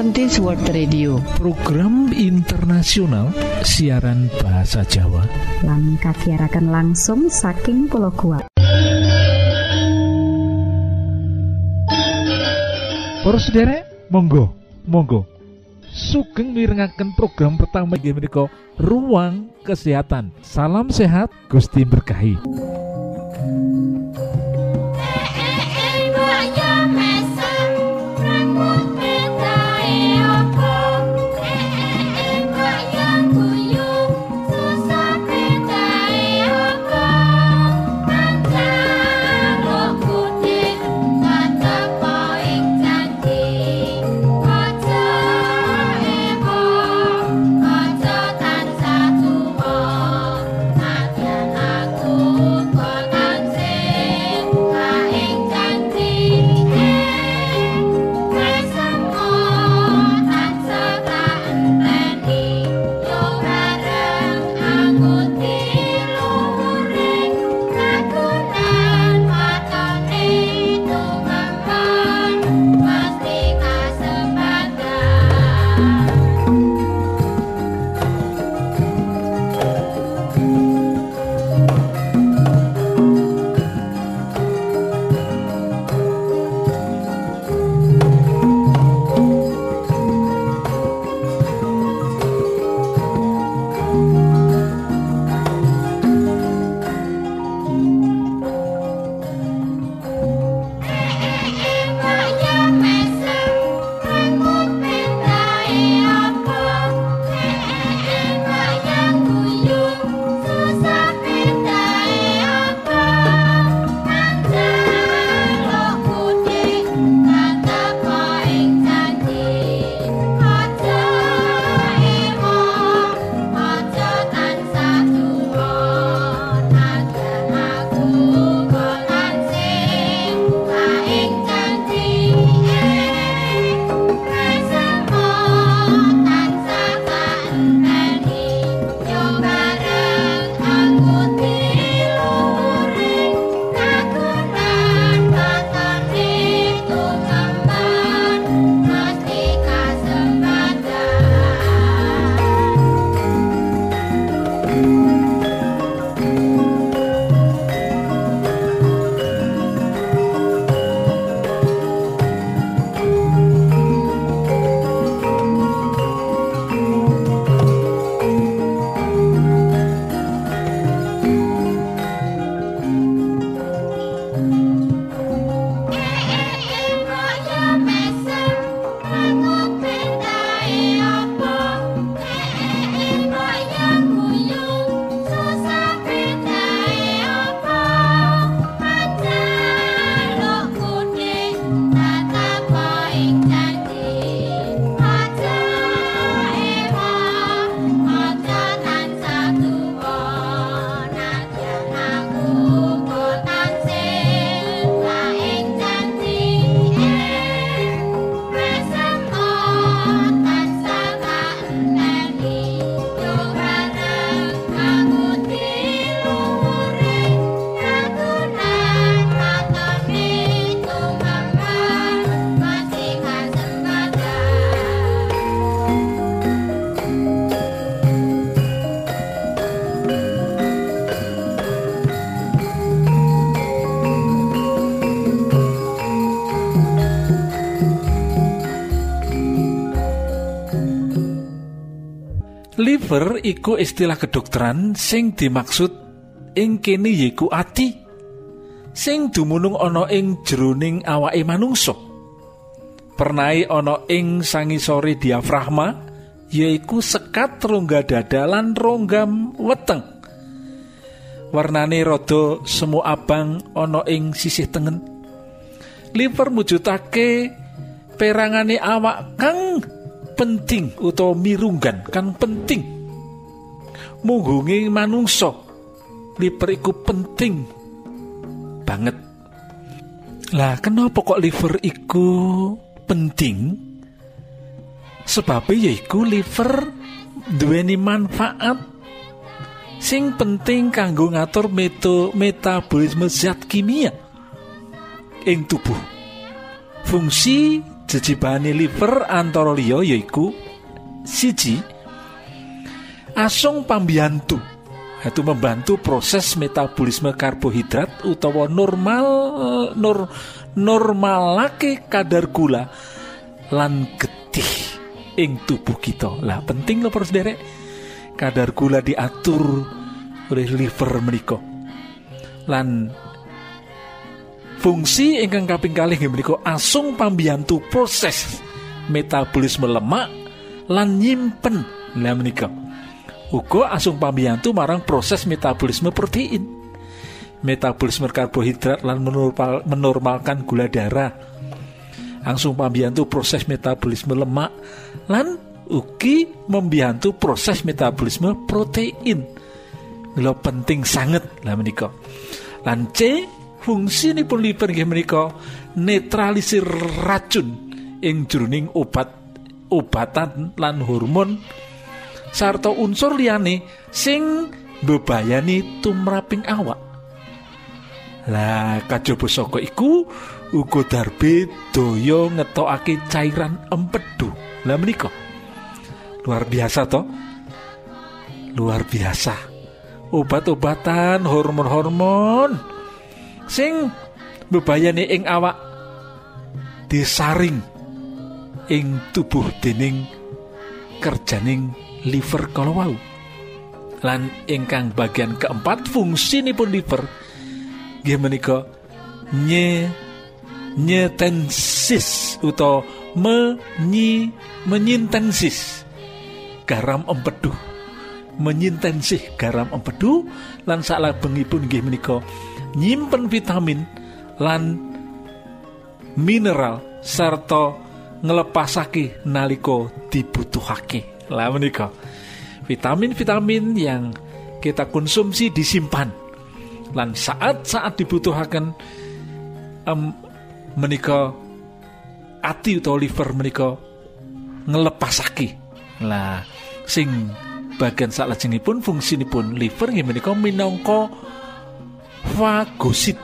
Adventist World Radio. Program internasional siaran bahasa Jawa. Lan kasiarakan langsung saking pulau kuat Para sederek monggo monggo. Sugeng mirengaken program pertama inggih menika ruang kesehatan. Salam sehat Gusti berkahi liver iku istilah kedokteran sing dimaksud ing kene yaiku ati sing dumunung ana ing jroning awake manungsa. Pernai ana ing sangisore diafragma yaiku sekat rongga dada lan ronggam weteng. Warnane rada semu abang ana ing sisih tengen. Liver mujudake perangane awak kang penting utawa mirunggan kang penting munggungi manungsa. Liver iku penting banget. Lah kenapa kok liver iku penting? Sebabnya yaiku liver duweni manfaat sing penting kanggo ngatur meto metabolisme zat kimia ing tubuh. Fungsi jejibane liver antara liya yaiku siji asung pambiyantu. Itu membantu proses metabolisme karbohidrat utawa normal nur normalake kadar gula lan getih ing tubuh kita. Lah penting loh terus derek kadar gula diatur oleh liver menika. Lan fungsi ingkang kaping kalih menika asung pambiyantu proses metabolisme lemak lan nyimpen. Lah menika uga asung pambiyantu marang proses metabolisme protein. Metabolisme karbohidrat lan menormal, menormalkan gula darah. Langsung pambiyantu proses metabolisme lemak lan ugi membiyantu proses metabolisme protein. Lo penting sangat lah menika. Lan C fungsi ini pun liver menika netralisir racun ing jroning obat obatan lan hormon sarta unsur liyane sing bebayani tumraping awak. Lah kajaba saka iku uga darbe daya ngetokake cairan empedu. Lah menika? Luar biasa toh luar biasa. Obat-obatan hormon-hormon sing bebayani ing awak disaring ing tubuh dening kerjaning liver kalau wau. Lan ingkang bagian keempat fungsi pun liver nggih menika nye nyetensis utawa menyi menyintensis. Garam empedu menyintensih garam empedu lan salabengipun nggih menika nyimpen vitamin lan mineral serta ngelepasake naliko dibutuhake lah menika. Vitamin-vitamin yang kita konsumsi disimpan. Lan saat-saat dibutuhkan um, menika ati utawa liver menika ngelepasake lah sing bagian salajengipun fungsinipun liver nggih menika minangka fagosit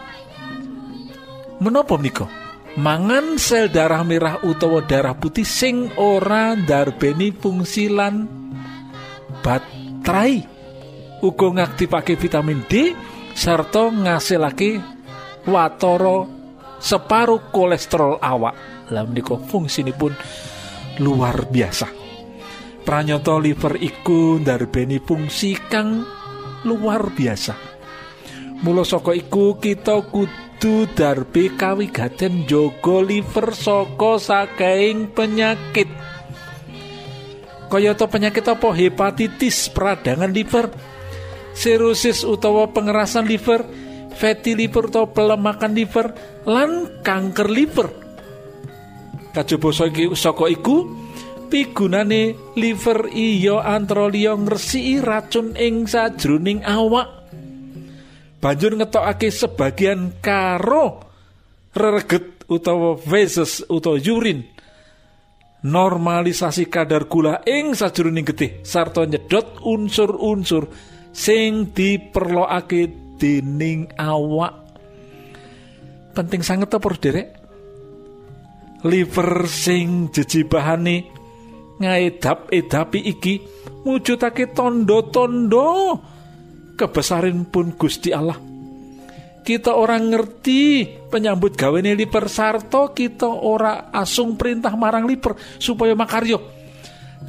menapa menika mangan sel darah merah utawa darah putih sing ora ndarbeni fungsi lan baterai. Uga ngaktifake vitamin D serta ngasilake watara separuh kolesterol awak. Lah menika fungsinipun luar biasa. Pranyata liver iku ndarbeni fungsi kang luar biasa. Mula iku kita kudu darbe kawigaten jaga liver saka saking penyakit. Kayata penyakit apa? Hepatitis peradangan liver sirosis utawa pengerasan liver fatty liver utawa pelemakan liver lan kanker liver. Kajaba saka iku pigunane liver iya antara liya racun ing sajroning awak banjur ngetokake sebagian karo rereget utawa feses utawa urin normalisasi kadar gula ing sajroning getih sarta nyedot unsur-unsur sing diperlokake dening awak. Penting sangat apa derek? Liver sing jejibahane ngaedap-edapi iki mujudake tondo-tondo kebesaran pun Gusti Allah. Kita orang ngerti penyambut gawane liver sarto kita ora asung perintah marang liver supaya makaryo.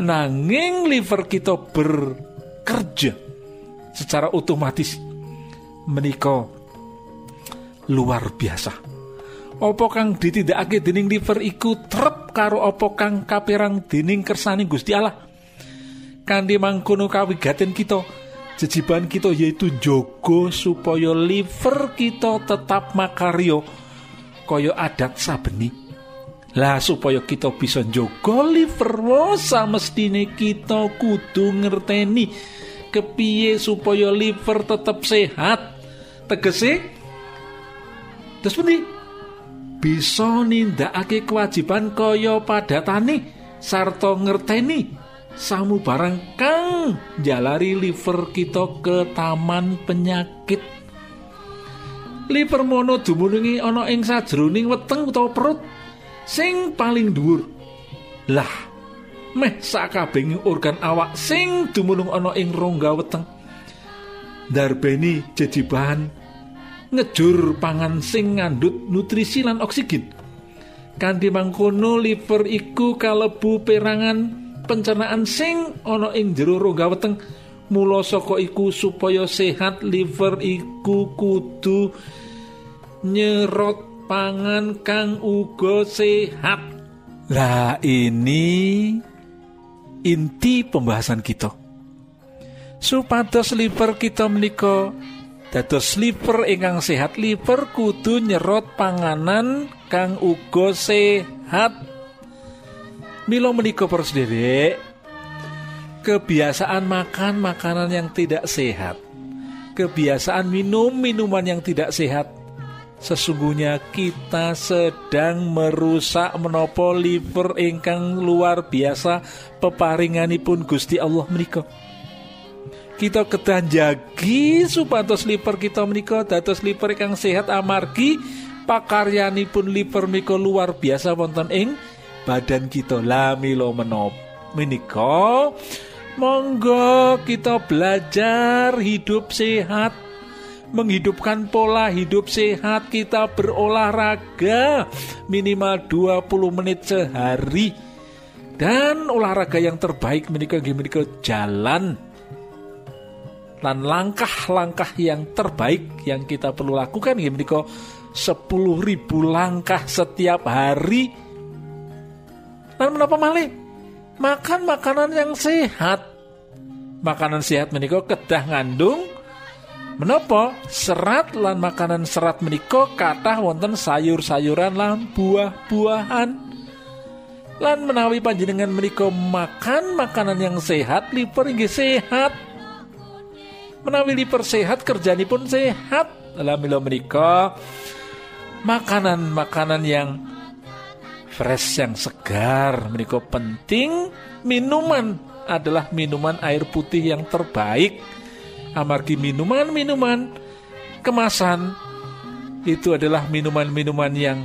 Nanging liver kita bekerja secara otomatis menika luar biasa. Opo kang ditindakake dening liver iku trep karo opo kang kapirang dening kersani Gusti Allah? Kanthi mangkono kawigaten kita jejiban kita yaitu jogo supaya liver kita tetap makaryo kaya adat sabeni. Lah supaya kita bisa jogo liver wasa mestine kita kudu ngerteni kepiye supaya liver tetap sehat. Tegese terus pundi? Bisa nindakake kewajiban kaya padatane sarta ngerteni samu barang kang jalari liver kita ke taman penyakit. Liver mono dumunungi ana ing sajroning weteng utawa perut sing paling dhuwur. Lah meh sakabehing organ awak sing dumunung ana ing rongga weteng. Darbeni jadi bahan ngejur pangan sing ngandut nutrisi lan oksigen. Kanthi mangkono liver iku kalebu perangan pencernaan sing ana ing jero rongga weteng mula saka iku supaya sehat liver iku kudu nyerot pangan kang uga sehat. Lah ini inti pembahasan kita. Supados liver kita menika dados liver ingkang sehat liver kudu nyerot panganan kang uga sehat Milo menika persederek kebiasaan makan makanan yang tidak sehat. Kebiasaan minum minuman yang tidak sehat. Sesungguhnya kita sedang merusak menopo liver ingkang luar biasa peparinganipun Gusti Allah menika. Kita kedah jagi supados liver kita menika dados liver ingkang sehat amargi pakaryanipun liver menika luar biasa wonten ing badan kita lamilo menop. Menika Monggo kita belajar hidup sehat. Menghidupkan pola hidup sehat Kita berolahraga Minimal 20 menit sehari. Dan olahraga yang terbaik menikah menikah jalan. Dan langkah-langkah yang terbaik Yang kita perlu lakukan menikah 10 ribu langkah setiap hari Dan menapa malih makan makanan yang sehat. Makanan sehat menika kedah ngandung. Menopo serat lan makanan serat menika kathah wonten sayur-sayuran lan buah-buahan. Lan menawi panjenengan menika makan makanan yang sehat liver inggih sehat. Menawi liver sehat kerjanipun sehat. Lamilo menika makanan-makanan yang fresh yang segar menika penting minuman adalah minuman air putih yang terbaik. Amargi minuman-minuman kemasan itu adalah minuman-minuman yang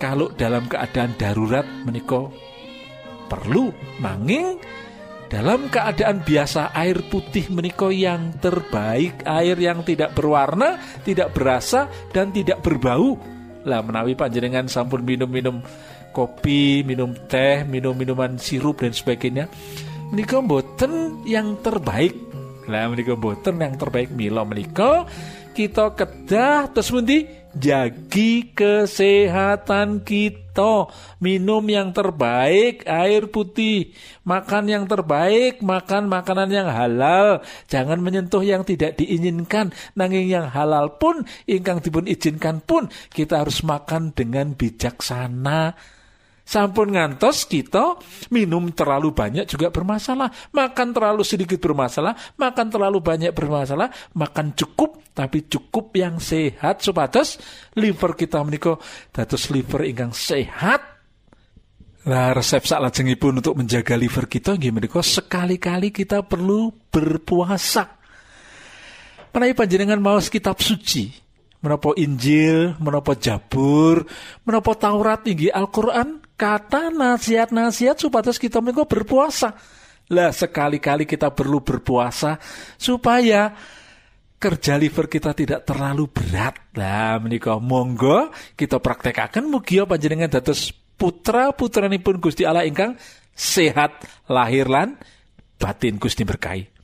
kalau dalam keadaan darurat menika perlu. Manging dalam keadaan biasa air putih menika yang terbaik air yang tidak berwarna tidak berasa dan tidak berbau. Lah menawi panjenengan sampun minum-minum kopi, minum teh, minum minuman sirup dan sebagainya. Menika boten yang terbaik. Lah menika boten yang terbaik milo menika kita kedah terus mundi jagi kesehatan kita. Minum yang terbaik air putih. Makan yang terbaik makan makanan yang halal. Jangan menyentuh yang tidak diinginkan. Nanging yang halal pun ingkang dipun izinkan pun kita harus makan dengan bijaksana Sampun ngantos kita minum terlalu banyak juga bermasalah, makan terlalu sedikit bermasalah, makan terlalu banyak bermasalah, makan cukup tapi cukup yang sehat supados liver kita menika dados liver ingkang sehat. Nah, resep pun untuk menjaga liver kita nggih menika sekali-kali kita perlu berpuasa. Menawi panjenengan mau kitab suci, menapa Injil, menapa Jabur, menapa Taurat tinggi Al-Qur'an, kata nasihat-nasihat supados kita menika berpuasa. Lah sekali-kali kita perlu berpuasa supaya kerja liver kita tidak terlalu berat. Lah menika monggo kita praktekaken mugia panjenengan dados putra putranipun Gusti Allah ingkang sehat lahir lan batin Gusti berkahi.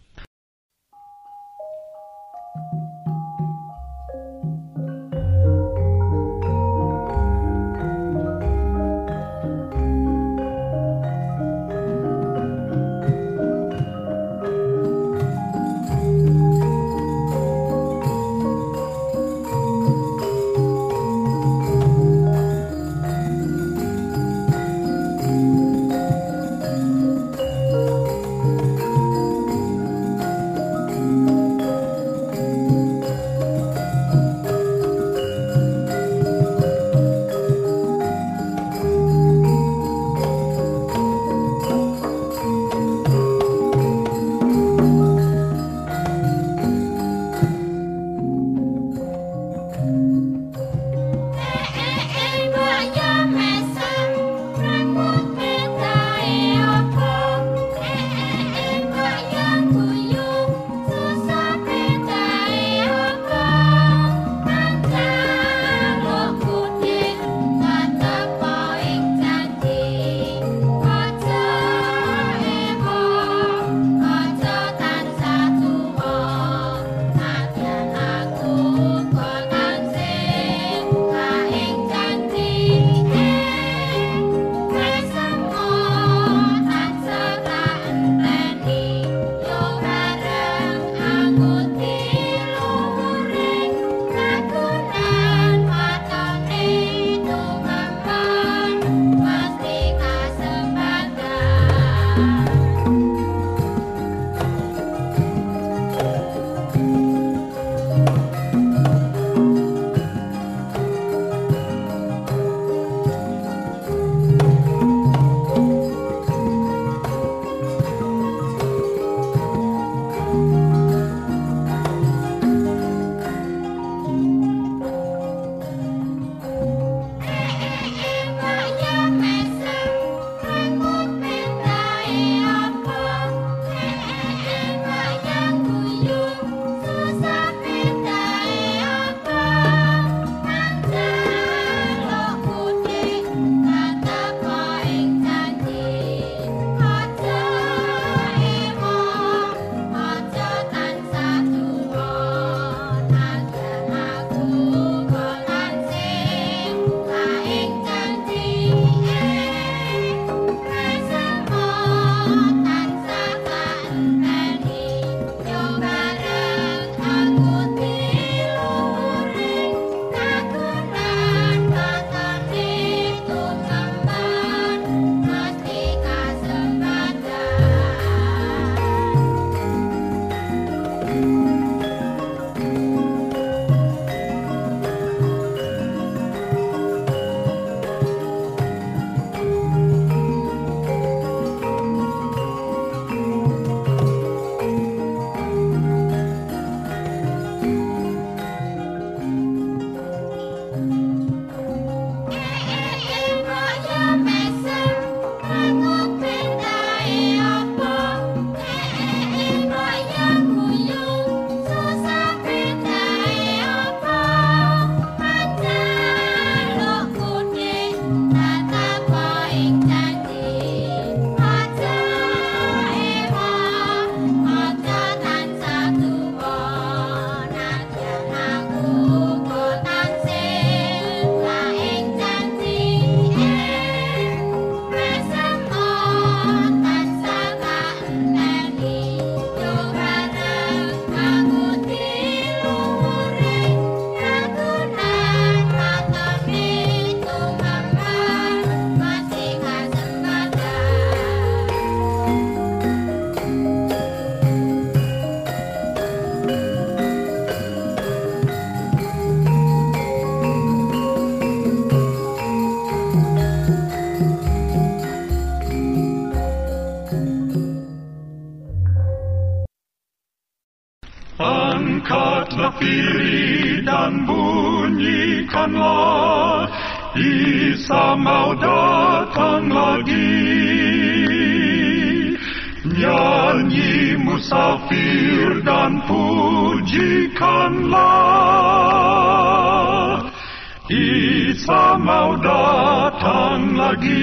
Lagi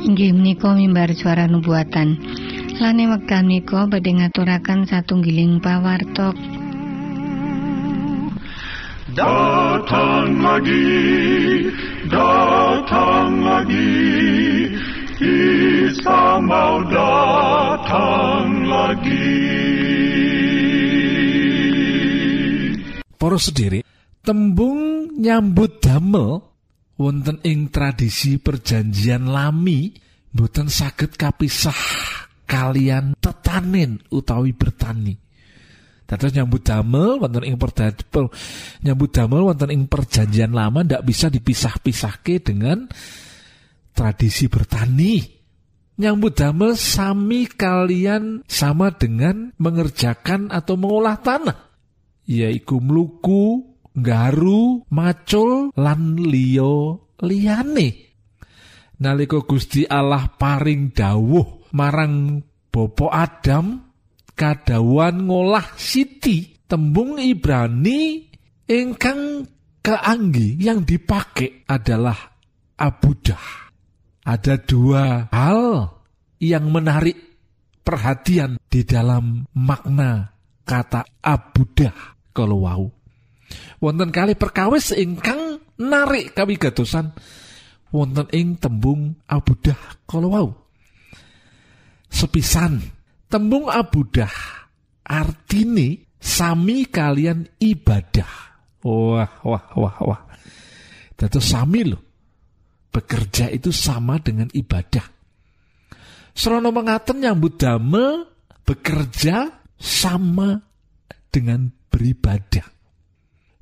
Inggih menika mimbar suara nubuatan. Lane wekdal menika badhe ngaturaken satunggiling pawartok. Datang lagi, datang lagi, Isa mau datang lagi. Para sendiri, tembung nyambut damel wonten ing tradisi perjanjian lami boten saged kapisah kalian tetanen utawi bertani. Dados nyambut damel wonten ing perda- per- nyambut damel wonten ing perjanjian lama ndak bisa dipisah-pisahke dengan tradisi bertani. Nyambut damel sami kalian sama dengan mengerjakan atau mengolah tanah yaiku mluku, nggaru, macul lan liya liyane. Nalika Gusti Allah paring dawuh marang Bapa Adam kadawan ngolah siti tembung Ibrani ingkang keanggi yang dipakai adalah abudah. Ada dua hal yang menarik perhatian di dalam makna kata abudah kalau wau. Wonten kali perkawis ingkang narik kawigatosan wonten ing tembung abudah kalau wau. Sepisan tembung abudah artine sami kalian ibadah. Wah, wah, wah, wah. Dados sami loh. Bekerja itu sama dengan ibadah. Serono mengaten nyambut damel bekerja sama dengan beribadah.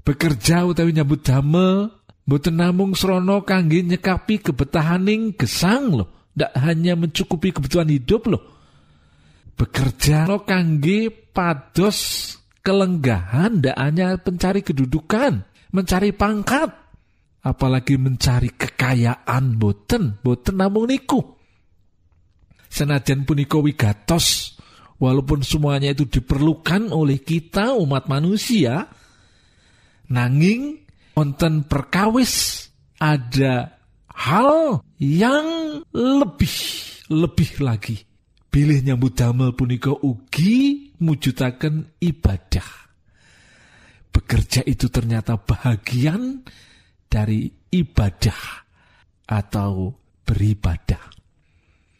Bekerja utawi nyambut damel mboten namung srono kangge nyekapi kebetahaning gesang loh, ndak hanya mencukupi kebutuhan hidup loh. Bekerja lo kangge pados kelenggahan ndak hanya mencari kedudukan, mencari pangkat, apalagi mencari kekayaan boten, boten namung niku. Senajan punika wigatos walaupun semuanya itu diperlukan oleh kita umat manusia, nanging wonten perkawis ada hal yang lebih lebih lagi. Bilih nyambut damel punika ugi mujudaken ibadah. Bekerja itu ternyata bahagian dari ibadah atau beribadah.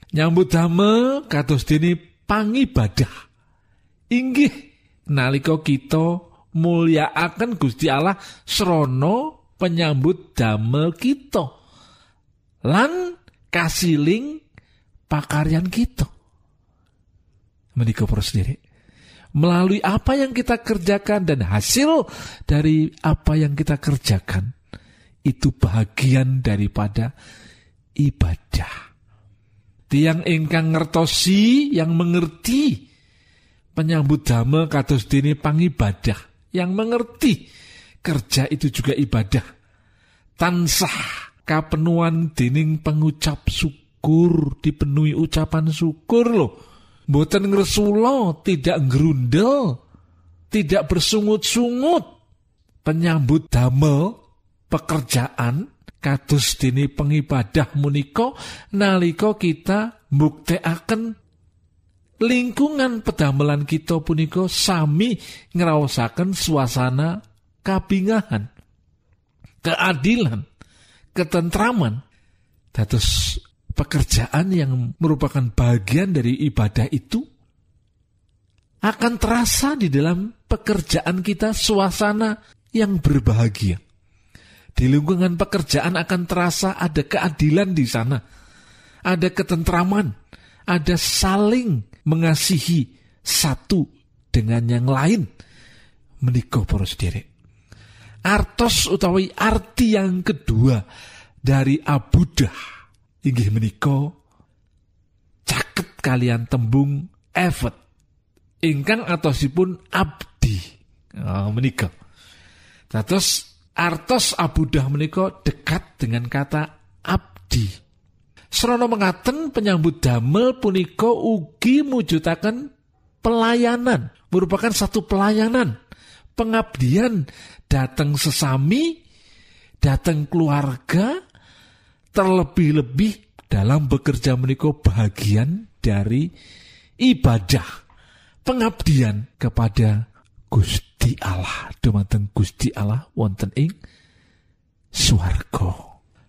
Nyambut damel kados dene pangibadah. Inggih nalika kita mulyakaken Gusti Allah srana penyambut damel kita. Lan kasiling pakaryan kita. Menika sendiri. Melalui apa yang kita kerjakan dan hasil dari apa yang kita kerjakan itu bagian daripada ibadah. Tiang ingkang ngertosi yang mengerti penyambut damel kados dene pangibadah yang mengerti kerja itu juga ibadah. Tansah kapenuan dening pengucap syukur dipenuhi ucapan syukur loh. Boten ngresula tidak ngerundel tidak bersungut-sungut. Penyambut damel pekerjaan kados dene pengibadah menika nalika kita mbuktekaken lingkungan pedamelan kita punika sami ngraosaken suasana kabingahan keadilan ketentraman. Dados pekerjaan yang merupakan bagian dari ibadah itu akan terasa di dalam pekerjaan kita suasana yang berbahagia. Di lingkungan pekerjaan akan terasa ada keadilan di sana ada ketentraman ada saling mengasihi satu dengan yang lain menikah poros sendiri. Artos utawi arti yang kedua dari abudah inggih menika caket kalian tembung effort ingkang atosipun abdi oh, menika Terus artos abudah menika dekat dengan kata abdi. Serono mengaten penyambut damel punika ugi mujudaken pelayanan, merupakan satu pelayanan, pengabdian datang sesami, datang keluarga, terlebih-lebih dalam bekerja menika bagian dari ibadah pengabdian kepada Gusti Allah. Dumateng Gusti Allah wonten ing swarga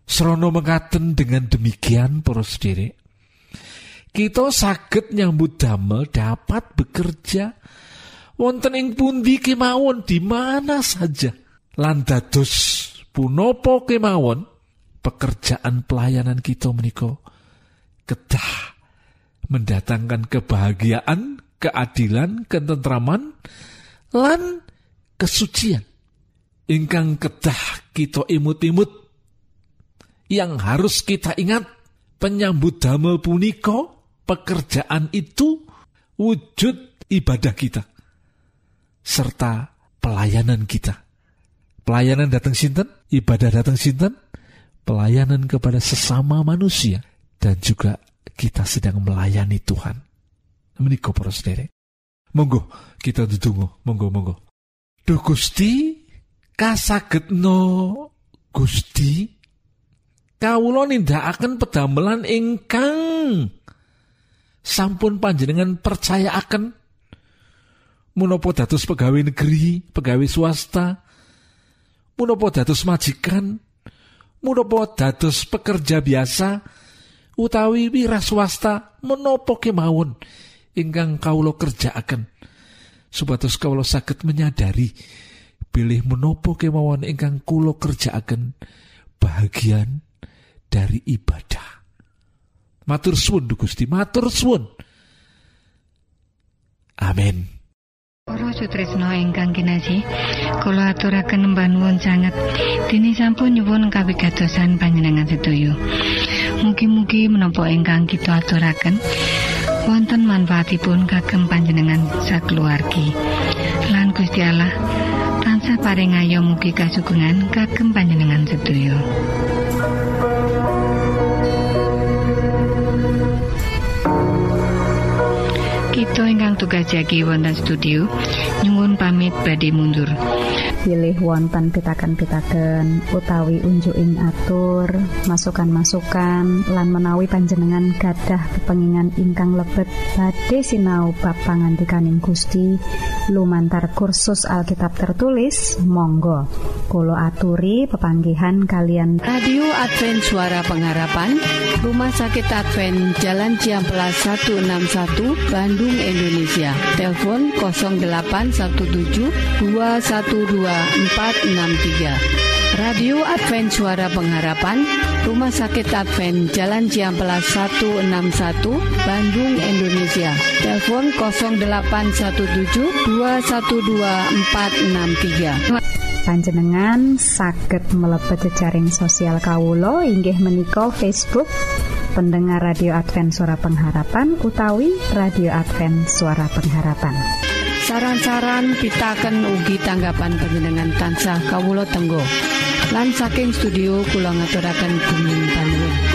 Serono mengaten dengan demikian para sederek kita saged nyambut damel dapat bekerja. Wonten ing pundi kemawon di mana saja? Lan dados punapa kemawon? Pekerjaan pelayanan kita menika kedah mendatangkan kebahagiaan keadilan, ketentraman, lan kesucian. Ingkang kedah kita imut-imut yang harus kita ingat penyambut damel puniko pekerjaan itu wujud ibadah kita serta pelayanan kita. Pelayanan datang sinten, ibadah datang sinten, pelayanan kepada sesama manusia dan juga kita sedang melayani Tuhan menika para. Monggo kita ndedonga, monggo monggo. Duh Gusti, kasagetno Gusti kawula nindakaken pedamelan ingkang sampun panjenengan percayaaken menapa dados pegawai negeri, pegawai swasta, menapa dados majikan, menapa dados pekerja biasa? Utawi wira swasta menapa kemawon ingkang kaulo kerjaaken? Supados kaulo saged menyadari pilih menopo kemauan ingkang kulo kerjaaken. Bahagian dari ibadah. Matur suwun Gusti matur suwun. Amin. Para sutresna ingkang kinasih, kula aturaken mbanuwun sanget. Dene sampun nyuwun kawigatosan panjenengan sedaya. Mugi-mugi menapa ingkang kita aturaken wonten manfaatipun kagem panjenengan sakeluargi lan Gusti Allah tansah paring ayo mugi kasugengan kagem panjenengan sedaya tugas jagi wonten studio. Nyungun pamit badhe mundur pilih wonten pitaken-pitaken utawi unjuking atur masukan-masukan lan menawi panjenengan gadah kepengingan ingkang lebet. Badhe sinau ba pangantikaning Gusti lumantar kursus Alkitab tertulis Monggo. Kulo aturi pepanggihan kalian. Radio Advent Suara Pengharapan Rumah Sakit Advent Jalan Ciamplas 161 Bandung Indonesia. Telepon 0817 212 463 Radio Advent Suara Pengharapan Rumah Sakit Advent Jalan Ciamplas 161 Bandung Indonesia. Telepon 0817 212 463 panjenengan saged mlebet jejaring sosial Kawulo inggih menika Facebook pendengar radio Advent suara pengharapan utawi radio Advent suara pengharapan saran-saran pitaken ugi tanggapan panjenengan tansah kawulo tenggo. Lan saking studio kula ngaturaken bumi panuwun